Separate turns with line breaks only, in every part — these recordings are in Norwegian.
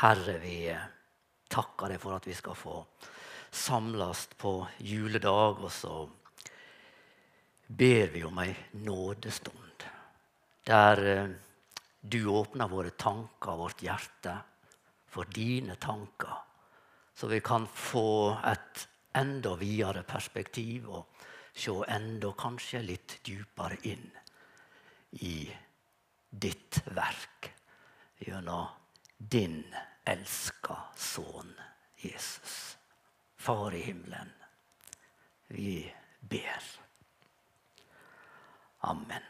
Herre, vi takker deg for at vi skal få samles på juledag. Og så ber vi om ei nådestund der eh, du åpner våre tanker, vårt hjerte, for dine tanker. Så vi kan få et enda videre perspektiv og se enda kanskje litt dypere inn i ditt verk gjennom din elska sønn Jesus. Far i himmelen, vi ber. Amen.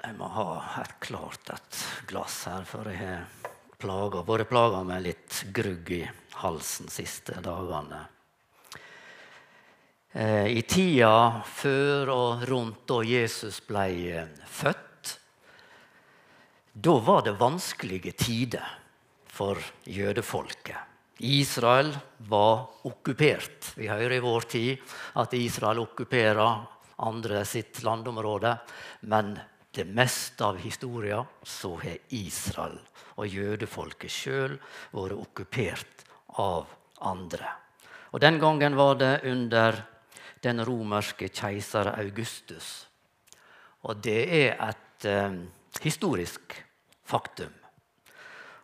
Jeg må ha et klart et glass her, for jeg har plaga, vært plaga med litt grugg i halsen de siste dagene. Eh, I tida før og rundt da Jesus ble eh, født, da var det vanskelige tider for jødefolket. Israel var okkupert. Vi hører i vår tid at Israel okkuperer andre sitt landområde. Men det meste av historien så har Israel og jødefolket sjøl vært okkupert av andre. Og Den gangen var det under den romerske keiser Augustus. Og det er et eh, historisk faktum.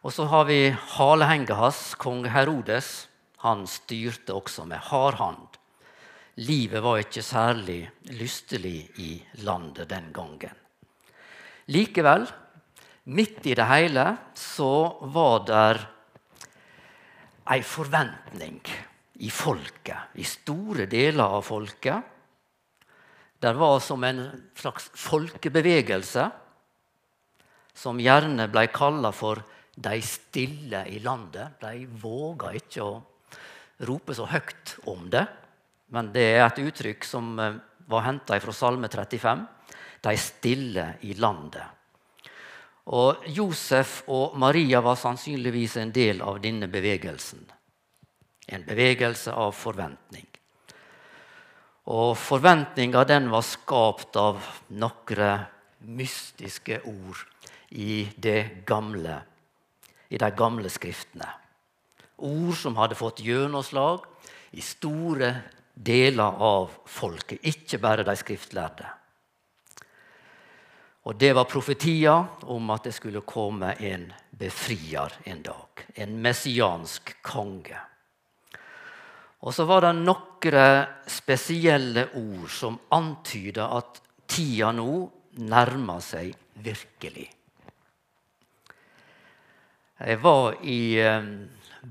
Og så har vi halehenget hans, kong Herodes. Han styrte også med hard hånd. Livet var ikke særlig lystelig i landet den gangen. Likevel, midt i det hele, så var der ei forventning i folket, i store deler av folket. Det var som en slags folkebevegelse som gjerne ble kalla for de stille i landet de våga ikke å rope så høyt om det. Men det er et uttrykk som eh, var henta fra Salme 35. De stille i landet. Og Josef og Maria var sannsynligvis en del av denne bevegelsen. En bevegelse av forventning. Og forventninga den var skapt av noen mystiske ord i gamle i de gamle skriftene. Ord som hadde fått gjennomslag i store deler av folket, ikke bare de skriftlærde. Og Det var profetier om at det skulle komme en befrier en dag. En messiansk konge. Og så var det noen spesielle ord som antyda at tida nå nærma seg virkelig. Jeg var i eh,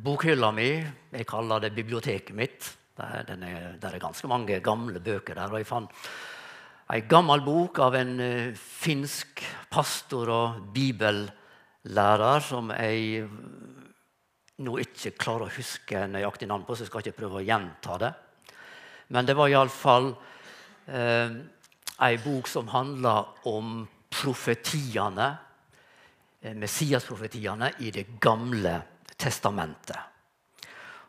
bokhylla mi. Jeg kaller det biblioteket mitt. Der, er, er ganske mange gamle bøker der. Og jeg fant ei gammel bok av en uh, finsk pastor og bibellærer som jeg nå ikke klarer å huske nøyaktig navn på, så jeg skal ikke prøve å gjenta det. Men det var iallfall eh, ei bok som handla om profetiene Eh, Messias-profetiene i Det gamle testamentet.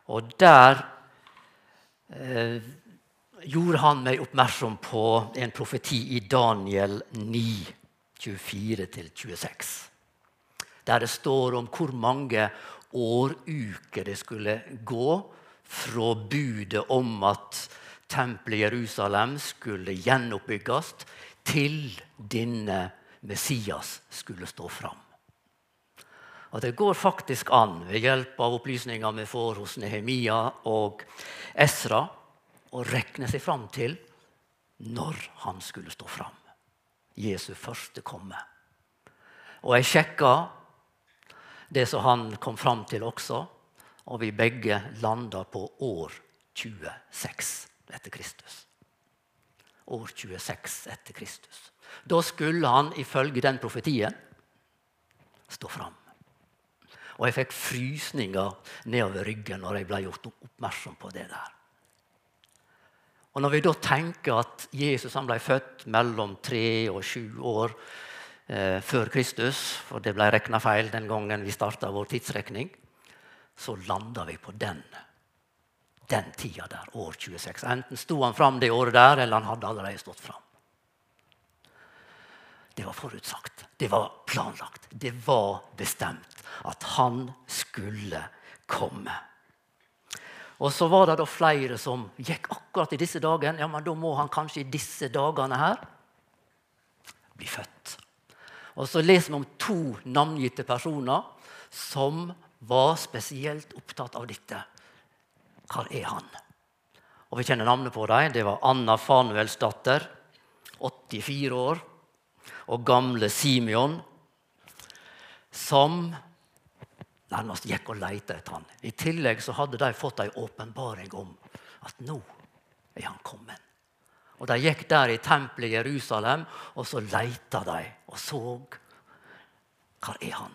Og der eh, gjorde han meg oppmerksom på en profeti i Daniel 9, 24-26. Der det står om hvor mange åruker det skulle gå fra budet om at tempelet i Jerusalem skulle gjenoppbygges, til denne Messias skulle stå fram Og det går faktisk an, ved hjelp av opplysninger vi får hos Nehemia og Esra, å regne seg fram til når han skulle stå fram. Jesu første komme. Og jeg sjekka det som han kom fram til også, og vi begge landa på år 26 etter Kristus. år 26 etter Kristus. Da skulle han ifølge den profetien stå fram. Og jeg fikk frysninger nedover ryggen når jeg ble gjort oppmerksom på det der. Og Når vi da tenker at Jesus ble født mellom tre og sju år eh, før Kristus, for det ble regna feil den gangen vi starta vår tidsrekning, så landa vi på den den tida der, år 26. Enten sto han fram det året der, eller han hadde allerede stått fram. Det var forutsagt. Det var planlagt. Det var bestemt at han skulle komme. Og så var det da flere som gikk akkurat i disse dagene. Ja, men da må han kanskje i disse dagene her bli født. Og så leser vi om to navngitte personer som var spesielt opptatt av dette. Hvor er han? Og Vi kjenner navnet på dem. Det var Anna Fanuels datter, 84 år, og gamle Simeon, som nærmest gikk og lette etter han. I tillegg så hadde de fått en åpenbaring om at nå er han kommet. Og De gikk der i tempelet i Jerusalem, og så leita de og så hvor er han.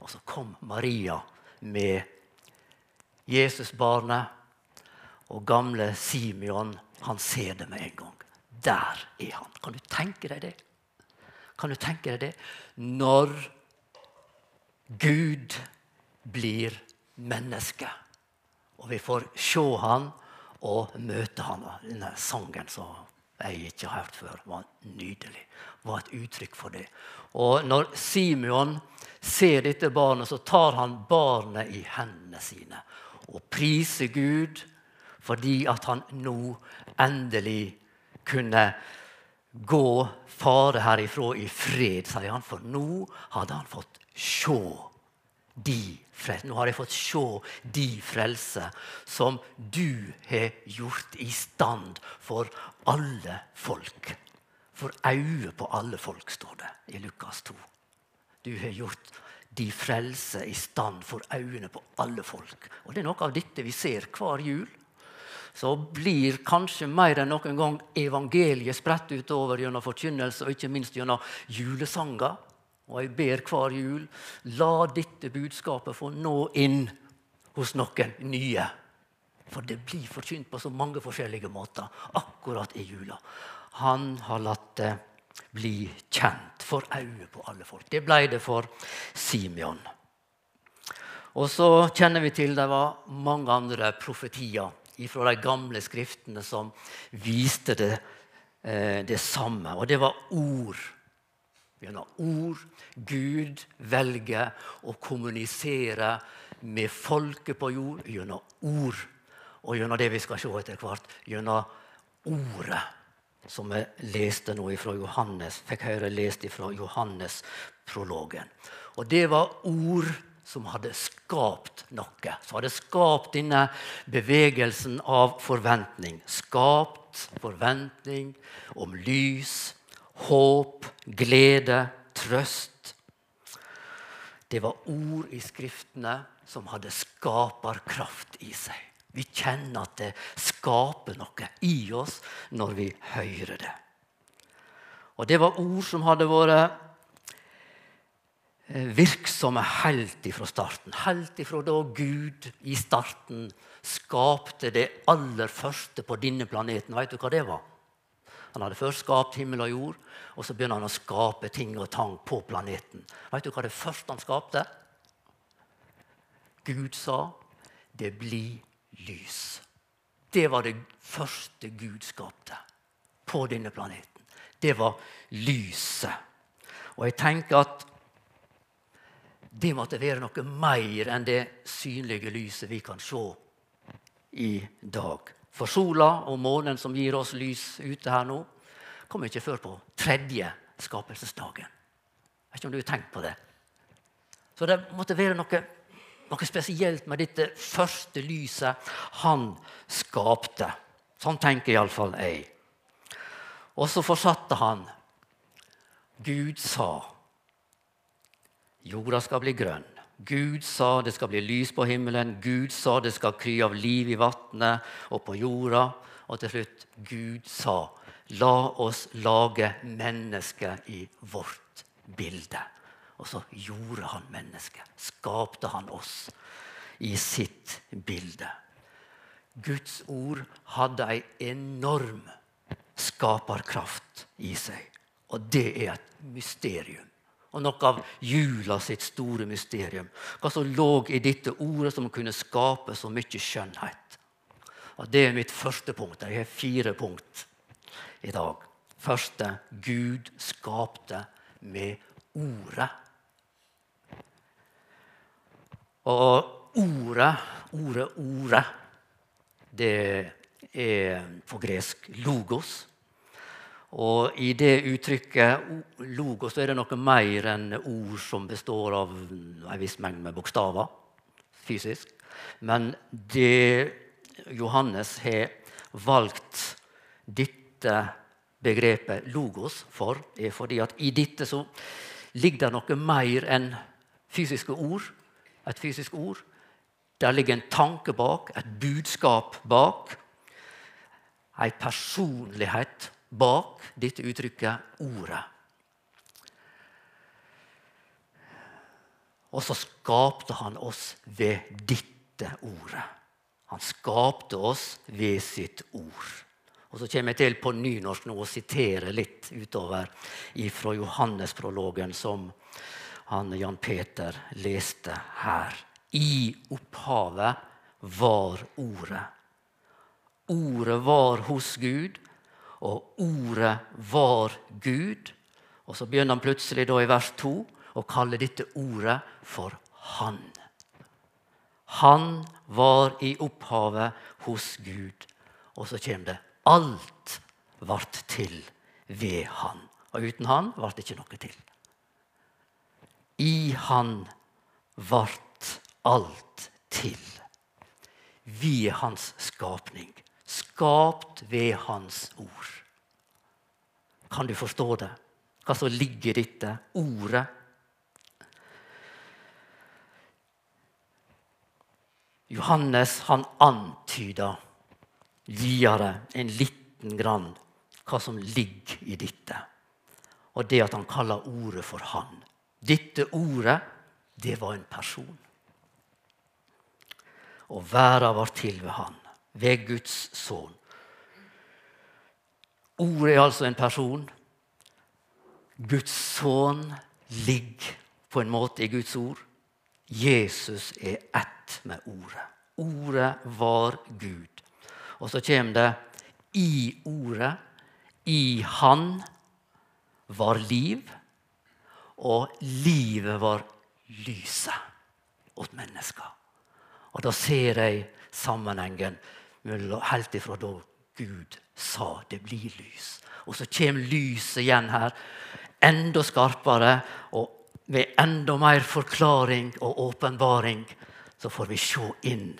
Og så kom Maria med Jesusbarnet, og gamle Simeon han ser det med en gang. Der er han. Kan du tenke deg det? Kan du tenke deg det? Når Gud blir menneske. Og vi får se han og møte han. Denne sangen som jeg ikke har hørt før, var nydelig. Var et uttrykk for det. Og når Simeon ser dette barnet, så tar han barnet i hendene sine og priser Gud fordi at han nå endelig kunne gå fare herifra i fred, sier han. For nå hadde han fått se de frelse. Nå har jeg fått se de frelse som du har gjort i stand for alle folk. For øye på alle folk, står det i Lukas 2. Du har gjort de frelse i stand for øynene på alle folk. Og Det er noe av dette vi ser hver jul. Så blir kanskje mer enn noen gang evangeliet spredt utover gjennom forkynnelse og ikke minst gjennom julesanger. Og jeg ber hver jul la dette budskapet få nå inn hos noen nye. For det blir forkynt på så mange forskjellige måter akkurat i jula. Han har latt det bli kjent for øyet på alle folk. Det ble det for Simeon. Og så kjenner vi til det var mange andre profetier fra de gamle skriftene som viste det, eh, det samme. Og det var ord Gjennom ord Gud velger å kommunisere med folket på jord gjennom ord. Og gjennom det vi skal se etter hvert, gjennom ordet som vi leste nå fra Johannes, fikk høre lest fra Johannes-prologen. Og det var ord som hadde skapt noe. Som hadde skapt denne bevegelsen av forventning. Skapt forventning om lys, håp, glede, trøst. Det var ord i Skriftene som hadde skaperkraft i seg. Vi kjenner at det skaper noe i oss når vi hører det. Og Det var ord som hadde vært eh, virksomme helt ifra starten. Helt ifra da Gud i starten skapte det aller første på denne planeten. Vet du hva det var? Han hadde først skapt himmel og jord, og så begynner han å skape ting og tang på planeten. Vet du hva det første han skapte? Gud sa, 'Det blir lys'. Det var det første Gud skapte på denne planeten. Det var lyset. Og jeg tenker at det måtte være noe mer enn det synlige lyset vi kan se i dag. For sola og månen som gir oss lys ute her nå, kommer ikke før på tredje skapelsesdagen. Jeg vet ikke om du har tenkt på det. Så det måtte være noe, noe spesielt med dette første lyset han skapte. Sånn tenker iallfall jeg. Og så fortsatte han. Gud sa jorda skal bli grønn. Gud sa det skal bli lys på himmelen. Gud sa det skal kry av liv i vannet og på jorda. Og til slutt Gud sa La oss lage mennesker i vårt bilde. Og så gjorde han mennesket. Skapte han oss i sitt bilde. Guds ord hadde ei enorm skaperkraft i seg. Og det er et mysterium. Og noe av jula sitt store mysterium. Hva som lå i dette ordet som kunne skape så mye skjønnhet. Og Det er mitt første punkt. Jeg har fire punkt i dag. Første Gud skapte med ordet. Og ordet, ordet, ordet, det er på gresk logos. Og i det uttrykket logos er det noe mer enn ord som består av en viss mengde med bokstaver fysisk. Men det Johannes har valgt dette begrepet logos for, er fordi at i dette så ligger det noe mer enn fysiske ord. Et fysisk ord. Der ligger en tanke bak, et budskap bak. Ei personlighet bak dette uttrykket 'ordet'. Og så skapte han oss ved dette ordet. Han skapte oss ved sitt ord. Og Så kommer jeg til på nynorsk nå å sitere litt utover fra Johannesprologen, som han Jan Peter leste her. I opphavet var Ordet. Ordet var hos Gud, og ordet var Gud. Og så begynner han plutselig i vers 2 å kalle dette ordet for Han. Han var i opphavet hos Gud. Og så kommer det alt vart til ved Han. Og uten Han vart det ikke noe til. I Han vart alt til. Vi er Hans skapning skapt ved Hans ord. Kan du forstå det? Hva som ligger i dette ordet? Johannes han antyder videre en liten grann hva som ligger i dette. Og det at han kaller ordet for Han. Dette ordet, det var en person. Og verden var til ved Han ved Guds sønn. Ordet er altså en person. Guds sønn ligger på en måte i Guds ord. Jesus er ett med ordet. Ordet var Gud. Og så kommer det i ordet, i Han, var liv. Og livet var lyset åt mennesker. Og da ser jeg sammenhengen helt ifra da Gud sa det blir lys. Og så kommer lyset igjen her, enda skarpere. Og med enda mer forklaring og åpenbaring så får vi se inn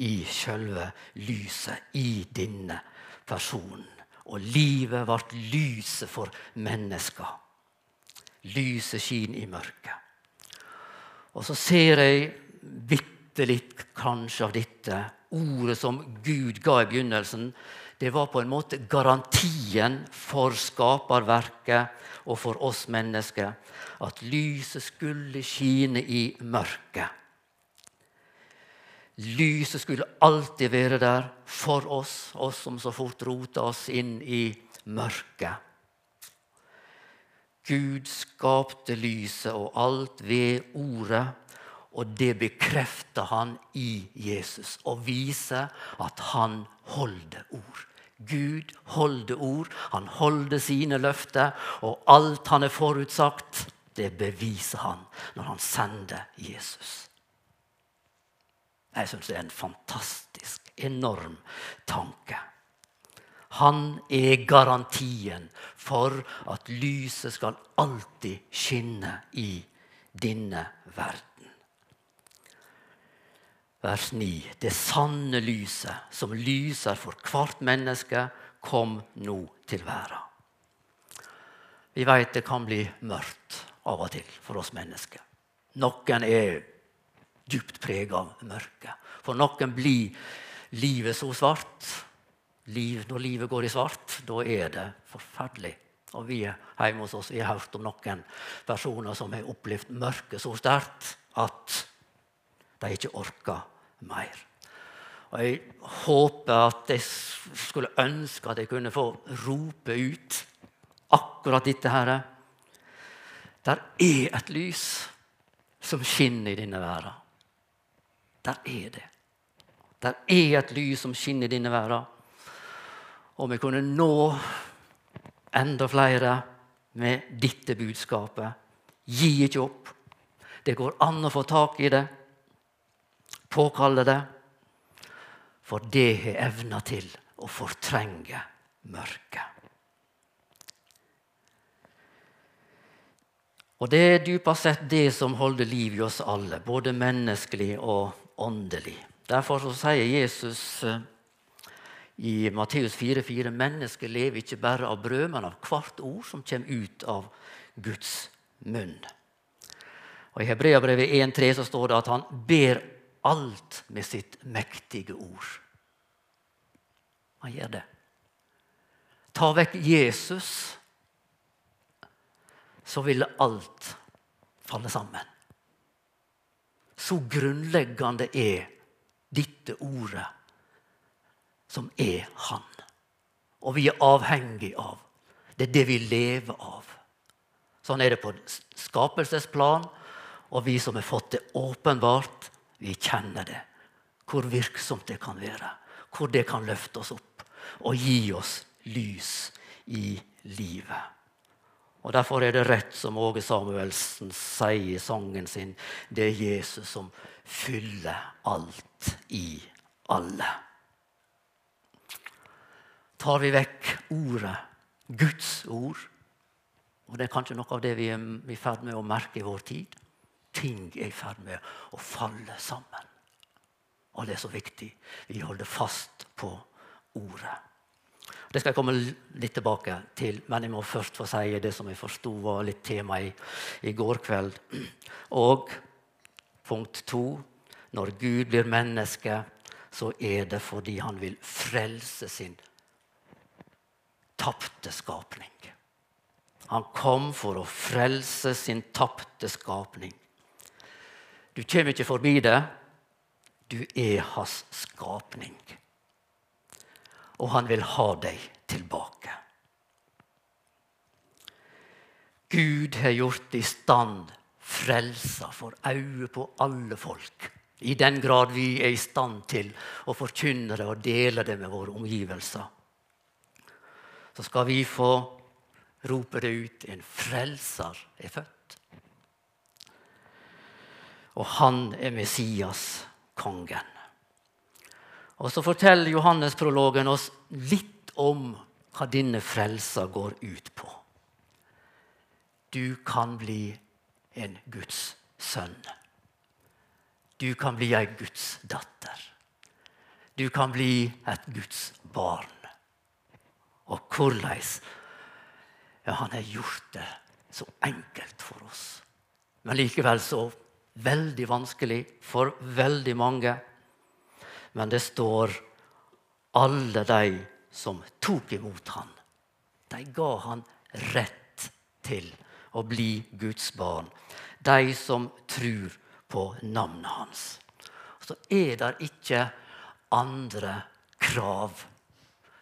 i sjølve lyset, i denne personen. Og livet ble lyset for mennesker. Lyset skinner i mørket. Og så ser jeg bitte litt kanskje av dette ordet som Gud ga i begynnelsen, det var på en måte garantien for skaperverket og for oss mennesker. At lyset skulle skine i mørket. Lyset skulle alltid være der for oss, oss som så fort rota oss inn i mørket. Gud skapte lyset og alt ved ordet og det bekrefter han i Jesus og viser at han holder ord. Gud holder ord, han holder sine løfter, og alt han er forutsagt, det beviser han når han sender Jesus. Jeg syns det er en fantastisk, enorm tanke. Han er garantien for at lyset skal alltid skinne i denne verden vers 9. Det sanne lyset, som lyser for hvert menneske, kom nå til verden. Vi vet det kan bli mørkt av og til for oss mennesker. Noen er dypt preget av mørket. For noen blir livet så svart, liv, når livet går i svart, da er det forferdelig. Og vi hjemme hos oss vi har hørt om noen personer som har opplevd mørket så sterkt at de ikke orker mer. Og Jeg håper at jeg skulle ønske at jeg kunne få rope ut akkurat dette her. Der er et lys som skinner i denne verden. Der er det. Der er et lys som skinner i denne verden. Og vi kunne nå enda flere med dette budskapet. Gi ikke opp. Det går an å få tak i det, påkalle det, for det har evna til å fortrenge mørket. Og det er dypest sett det som holder liv i oss alle, både menneskelig og åndelig. Derfor sier Jesus eh, i Matteus 4,4.: Mennesket lever ikke bare av brød, men av hvert ord som kommer ut av Guds munn. Og I Hebreabrevet 1,3 så står det at han ber alt med sitt mektige ord. Han gjør det. Ta vekk Jesus så ville alt falle sammen. Så grunnleggende er dette ordet, som er Han. Og vi er avhengig av. Det er det vi lever av. Sånn er det på skapelsesplan. Og vi som har fått det åpenbart, vi kjenner det. Hvor virksomt det kan være. Hvor det kan løfte oss opp og gi oss lys i livet. Og Derfor er det rett, som Åge Samuelsen sier i sangen sin, det er Jesus som fyller alt i alle. Tar vi vekk ordet, Guds ord, og det er kanskje noe av det vi er i ferd med å merke i vår tid Ting er i ferd med å falle sammen. Og det er så viktig. Vi holder fast på ordet. Det skal jeg komme litt tilbake til, men jeg må først få si det som jeg forsto var litt tema i, i går kveld. Og punkt to når Gud blir menneske, så er det fordi han vil frelse sin tapte skapning. Han kom for å frelse sin tapte skapning. Du kommer ikke forbi det. Du er hans skapning og han vil ha deg tilbake. Gud har gjort i stand frelsa for øye på alle folk. I den grad vi er i stand til å forkynne det og dele det med våre omgivelser. Så skal vi få rope det ut en frelser er født. Og han er Messias, kongen. Og så forteller Johannes-prologen oss litt om hva denne frelsa går ut på. Du kan bli en Guds sønn. Du kan bli ei Guds datter. Du kan bli et Guds barn. Og hvordan ja, Han har gjort det så enkelt for oss. Men likevel så veldig vanskelig for veldig mange men det står alle de som tok imot han. De ga han rett til å bli Guds barn. De som tror på navnet hans. Så er det ikke andre krav.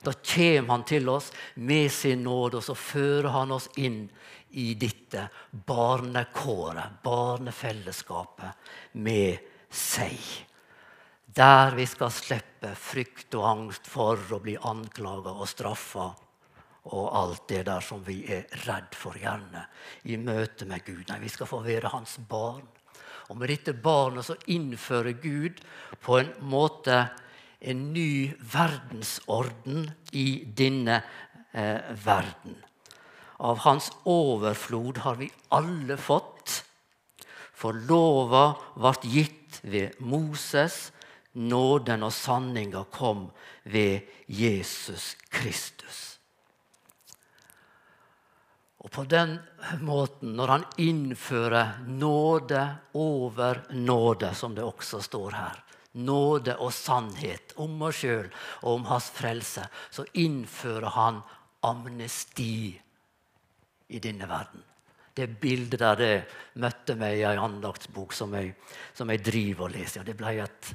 Da kommer han til oss med sin nåde, og så fører han oss inn i dette barnekåret, barnefellesskapet, med seg. Der vi skal slippe frykt og angst for å bli anklaga og straffa og alt det der som vi er redd for, gjerne, i møte med Gud. Nei, vi skal få være hans barn. Og med dette barnet så innfører Gud på en måte en ny verdensorden i denne eh, verden. Av hans overflod har vi alle fått. For lova ble gitt ved Moses' nåden og sanninga kom ved Jesus Kristus. Og på den måten, når han innfører nåde over nåde, som det også står her, nåde og sannhet om oss sjøl og om hans frelse, så innfører han amnesti i denne verden. Det bildet der det møtte meg i ei andaktsbok som jeg, som jeg driver og leser. Det ble et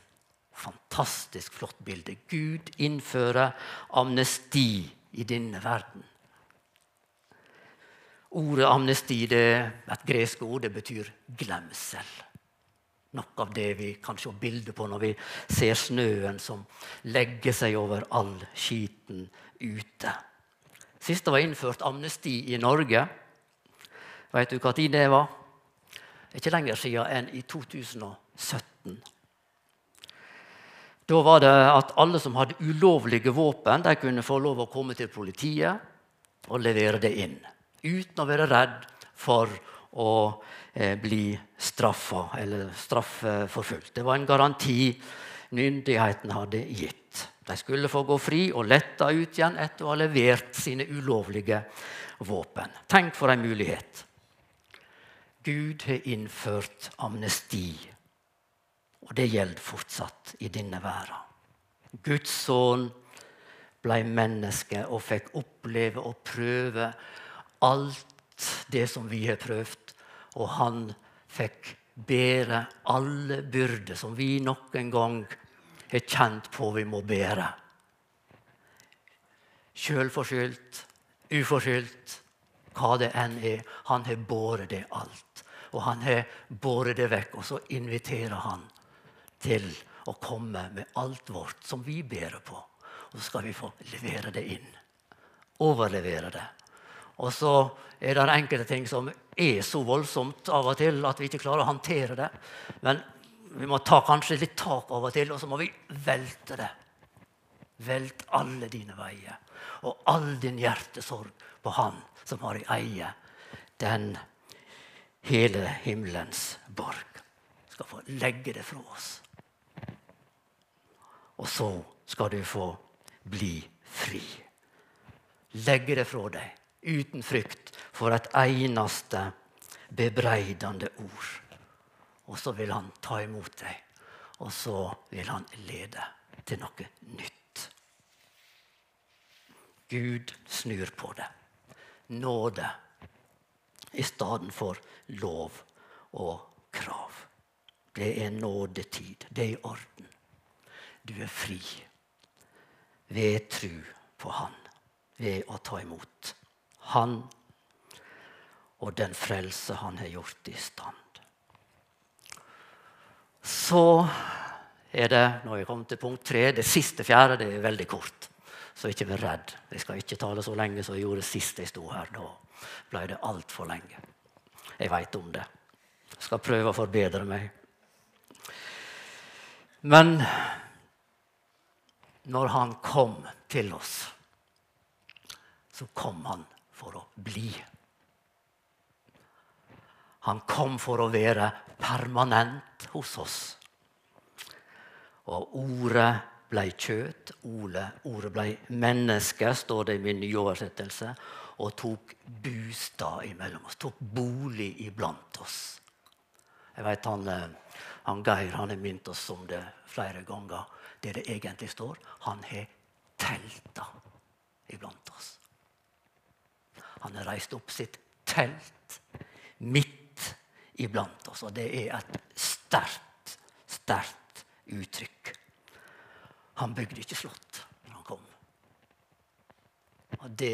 fantastisk flott bilde. Gud innfører amnesti i denne verden. Ordet amnesti det er et gresk ord. Det betyr glemsel. Noe av det vi kan se bilde på når vi ser snøen som legger seg over all skiten ute. Sist det var innført amnesti i Norge, vet du tid det var? Ikke lenger siden enn i 2017. Da var det at alle som hadde ulovlige våpen, de kunne få lov å komme til politiet og levere det inn. Uten å være redd for å eh, bli straffa eller straffeforfulgt. Det var en garanti myndighetene hadde gitt. De skulle få gå fri og letta ut igjen etter å ha levert sine ulovlige våpen. Tenk for en mulighet. Gud har innført amnesti, og det gjelder fortsatt i denne verden. Guds sønn ble menneske og fikk oppleve og prøve alt det som vi har prøvd og han fikk bære alle byrder som vi nok en gang har kjent på vi må bære. Sjølforskyldt, uforskyldt, hva det enn er. Han har båret det alt. Og han har båret det vekk, og så inviterer han til å komme med alt vårt som vi bærer på. Og så skal vi få levere det inn. Overlevere det. Og så er det enkelte ting som er så voldsomt av og til at vi ikke klarer å håndtere det. Men vi må ta kanskje litt tak av og til, og så må vi velte det. Velt alle dine veier og all din hjertesorg på Han som har i eie den hele himmelens borg. Skal få legge det fra oss. Og så skal du få bli fri. Legge det fra deg uten frykt for et eneste bebreidende ord. Og så vil han ta imot deg, og så vil han lede til noe nytt. Gud snur på det. Nåde i stedet for lov og krav. Det er nådetid. Det er i orden. Du er fri ved tru på Han, ved å ta imot han og den frelse han har gjort i stand. Så er det når jeg kommer til punkt tre, det siste fjerde. Det er veldig kort. Så ikke vær redd. Jeg skal ikke tale så lenge som jeg gjorde sist jeg sto her. Da ble det altfor lenge. Jeg veit om det. Jeg skal prøve å forbedre meg. Men når han kom til oss, så kom han for å bli. Han kom for å være permanent hos oss. Og ordet ble kjøt, ordet ble menneske, står det i min nye oversettelse, og tok bostad imellom oss. Tok bolig iblant oss. Jeg vet han, eh, han Geir han har minnet oss om det flere ganger. Det det egentlig står. Han har telta iblant oss. Han har reist opp sitt telt midt iblant oss. Og det er et sterkt, sterkt uttrykk. Han bygde ikke slott når han kom. Og det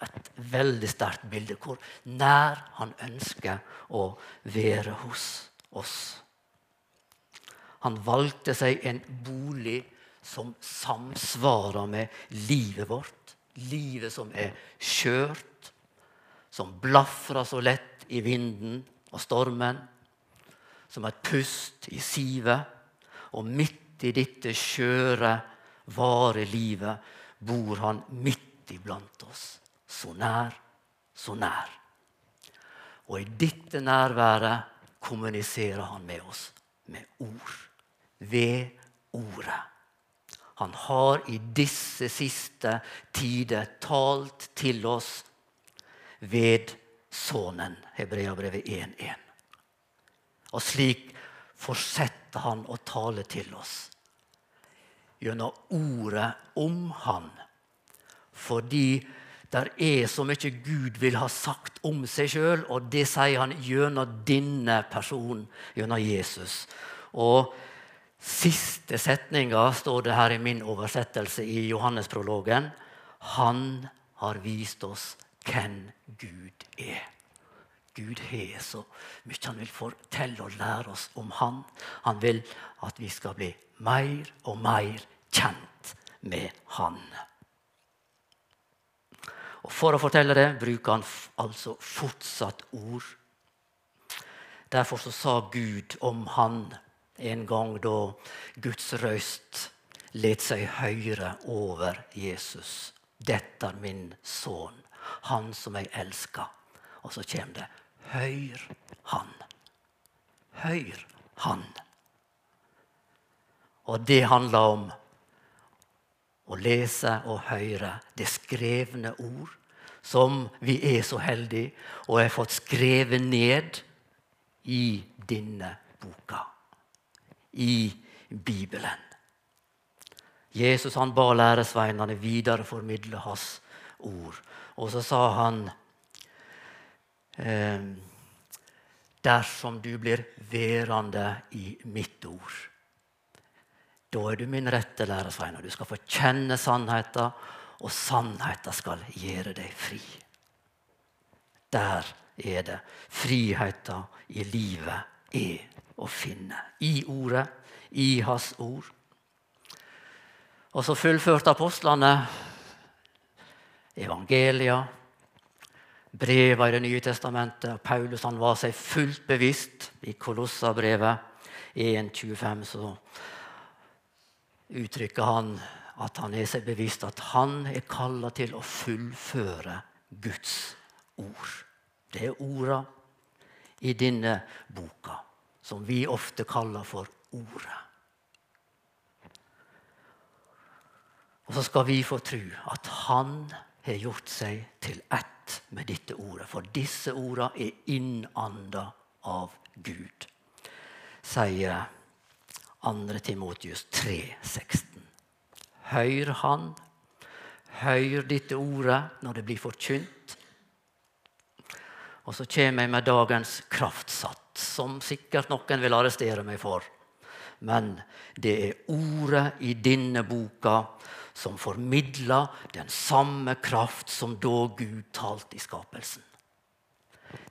er et veldig sterkt bilde hvor nær han ønsker å være hos oss. Han valgte seg en bolig som samsvarer med livet vårt. Livet som er skjørt, som blafrer så lett i vinden og stormen, som et pust i sivet. Og midt i dette skjøre, vare livet bor han midt iblant oss. Så nær, så nær. Og i dette nærværet kommuniserer han med oss med ord. Ved ordet. Han har i disse siste tider talt til oss ved Sønnen. Hebreabrevet 1.1. Og slik fortsetter han å tale til oss gjennom ordet om han. Fordi det er så mye Gud vil ha sagt om seg sjøl, og det sier han gjennom denne personen, gjennom Jesus. Og siste setninga står det her i min oversettelse i Johannesprologen. Han har vist oss hvem Gud er. Gud har så mye han vil fortelle og lære oss om han. Han vil at vi skal bli mer og mer kjent med han. Og For å fortelle det bruker han altså fortsatt ord. Derfor så sa Gud om han en gang da Guds røyst let seg høre over Jesus. Dette er min sønn, han som jeg elsker. Og så kommer det Høyr han. Høyr han. Og det handler om å lese og høre det skrevne ord, som vi er så heldige og har fått skrevet ned i denne boka, i Bibelen. Jesus han ba læresveinene videreformidle hans ord. Og så sa han Ehm, dersom du blir værende i mitt ord. Da er du min rette læresvein, og du skal få kjenne sannheten, og sannheten skal gjøre deg fri. Der er det friheten i livet er å finne. I ordet, i hans ord. Og så fullførte apostlene evangelia, brevene i Det nye testamentet. og Paulus han var seg fullt bevisst i Kolossabrevet 1.25. Så uttrykker han at han er seg bevisst at han er kalla til å fullføre Guds ord. Det er orda i denne boka, som vi ofte kaller for Ordet. Og så skal vi få tro at han har gjort seg til ett med dette ordet, for disse ordene er innanda av Gud, sier 2. Timotius 3, 16. Hør Han, hør dette ordet når det blir forkynt. Og så kommer jeg med dagens kraftsats, som sikkert noen vil arrestere meg for. Men det er ordet i denne boka som formidler den samme kraft som da Gud talte i skapelsen.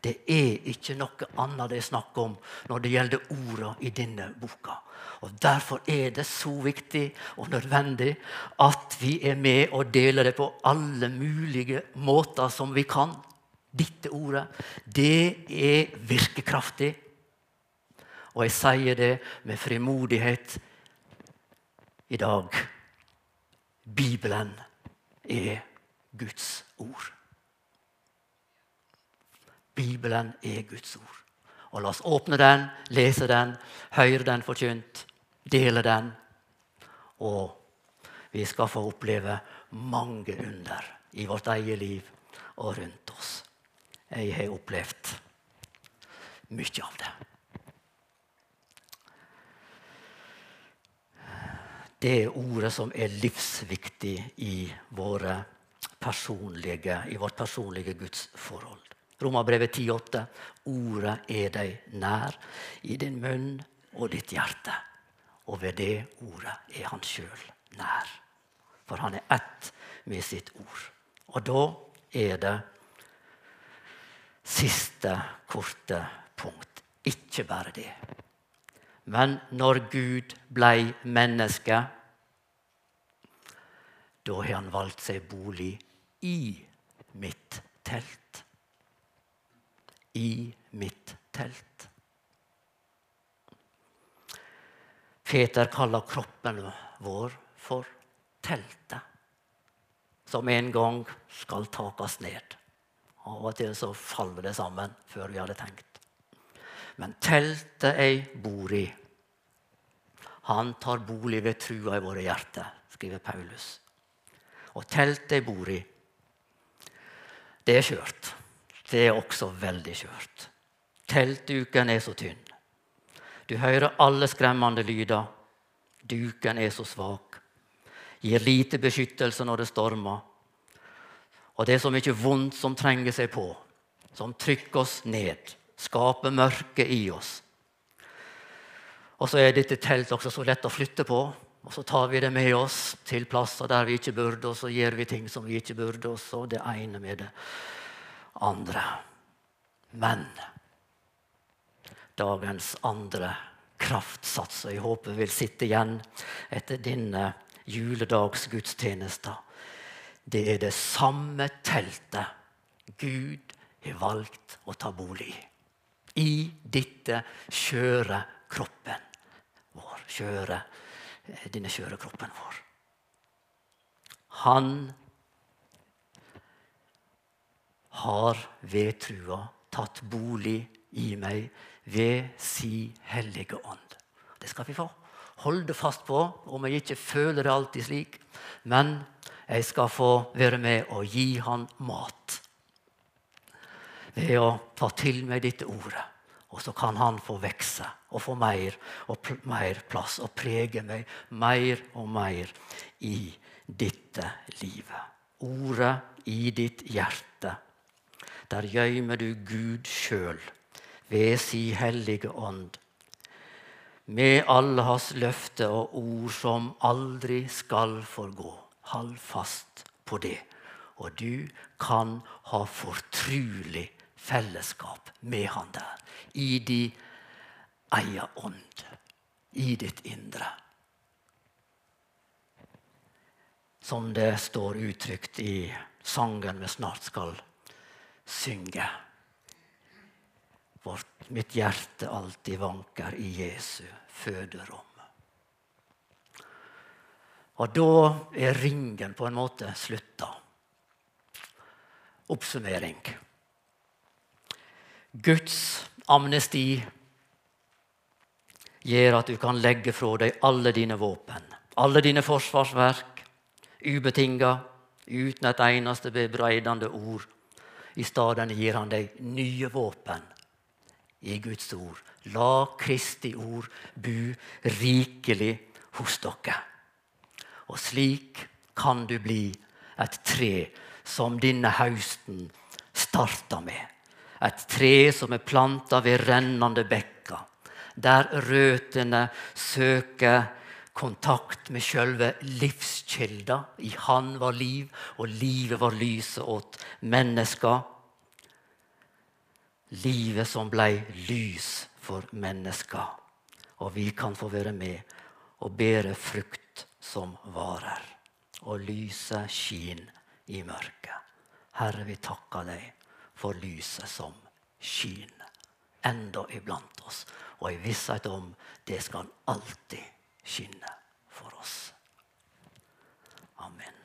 Det er ikke noe annet det er snakk om når det gjelder orda i denne boka. Og Derfor er det så viktig og nødvendig at vi er med og deler det på alle mulige måter som vi kan. Dette ordet, det er virkekraftig. Og jeg sier det med frimodighet i dag. Bibelen er Guds ord. Bibelen er Guds ord. Og La oss åpne den, lese den, høre den forkynt, dele den. Og vi skal få oppleve mange under i vårt eget liv og rundt oss. Jeg har opplevd mye av det. Det ordet som er livsviktig i, i vårt personlige gudsforhold. Romerbrevet 10,8.: Ordet er deg nær, i din munn og ditt hjerte. Og ved det ordet er han sjøl nær. For han er ett med sitt ord. Og da er det siste korte punkt. Ikke bare det. Men når Gud blei menneske, da har han valgt seg bolig i mitt telt. I mitt telt. Peter kaller kroppen vår for teltet, som en gang skal takes ned. Av og til så faller det sammen før vi hadde tenkt. Men teltet jeg bor i, han tar bolig ved trua i våre hjerter, skriver Paulus. Og teltet jeg bor i, det er skjørt. Det er også veldig skjørt. Teltduken er så tynn. Du hører alle skremmende lyder. Duken er så svak. Gir lite beskyttelse når det stormer. Og det er så mye vondt som trenger seg på, som trykker oss ned, skaper mørke i oss. Og så er dette teltet også så lett å flytte på. Og så tar vi det med oss til plasser der vi ikke burde, og så gjør vi ting som vi ikke burde, og så det ene med det andre. Men dagens andre kraftsats, og jeg håper vil sitte igjen etter denne juledagsgudstjenesten, det er det samme teltet Gud har valgt å ta bolig i. I dette skjøre kroppen vår. Kjøre, denne skjøre kroppen vår. Han har ved trua tatt bolig i meg ved si hellige ånd. Det skal vi få holde fast på, om jeg ikke føler det alltid slik. Men jeg skal få være med og gi han mat. Ved å ta til meg dette ordet. Og så kan han få vokse og få mer og mer plass og prege meg mer og mer i dette livet. Ordet i ditt hjerte. Der gjøymer du Gud sjøl ved si hellige ånd. Med alle hans løfter og ord som aldri skal forgå. Hold fast på det, og du kan ha fortrulig fellesskap med han der. I de eier ånd. I ditt indre. Som det står uttrykt i sangen vi snart skal synge. Vårt, mitt hjerte alltid vanker i Jesu føderom. Og da er ringen på en måte slutta. Oppsummering. Guds amnesti gjør at du kan legge fra deg alle dine våpen, alle dine forsvarsverk, ubetinga, uten et eneste bebreidende ord. I stedet gir han deg nye våpen i Guds ord. La Kristi ord bu rikelig hos dere. Og slik kan du bli et tre som denne høsten starta med. Et tre som er planta ved rennende bekker, der røttene søker kontakt med sjølve livskilda. I Han var liv, og livet var lyset åt mennesker. Livet som ble lys for mennesker. Og vi kan få være med og bære frukt som varer. Og lyset skinner i mørket. Herre, vi takker deg for lyset som skiner enda iblant oss. Og i visshet om det skal alltid skinne for oss. Amen.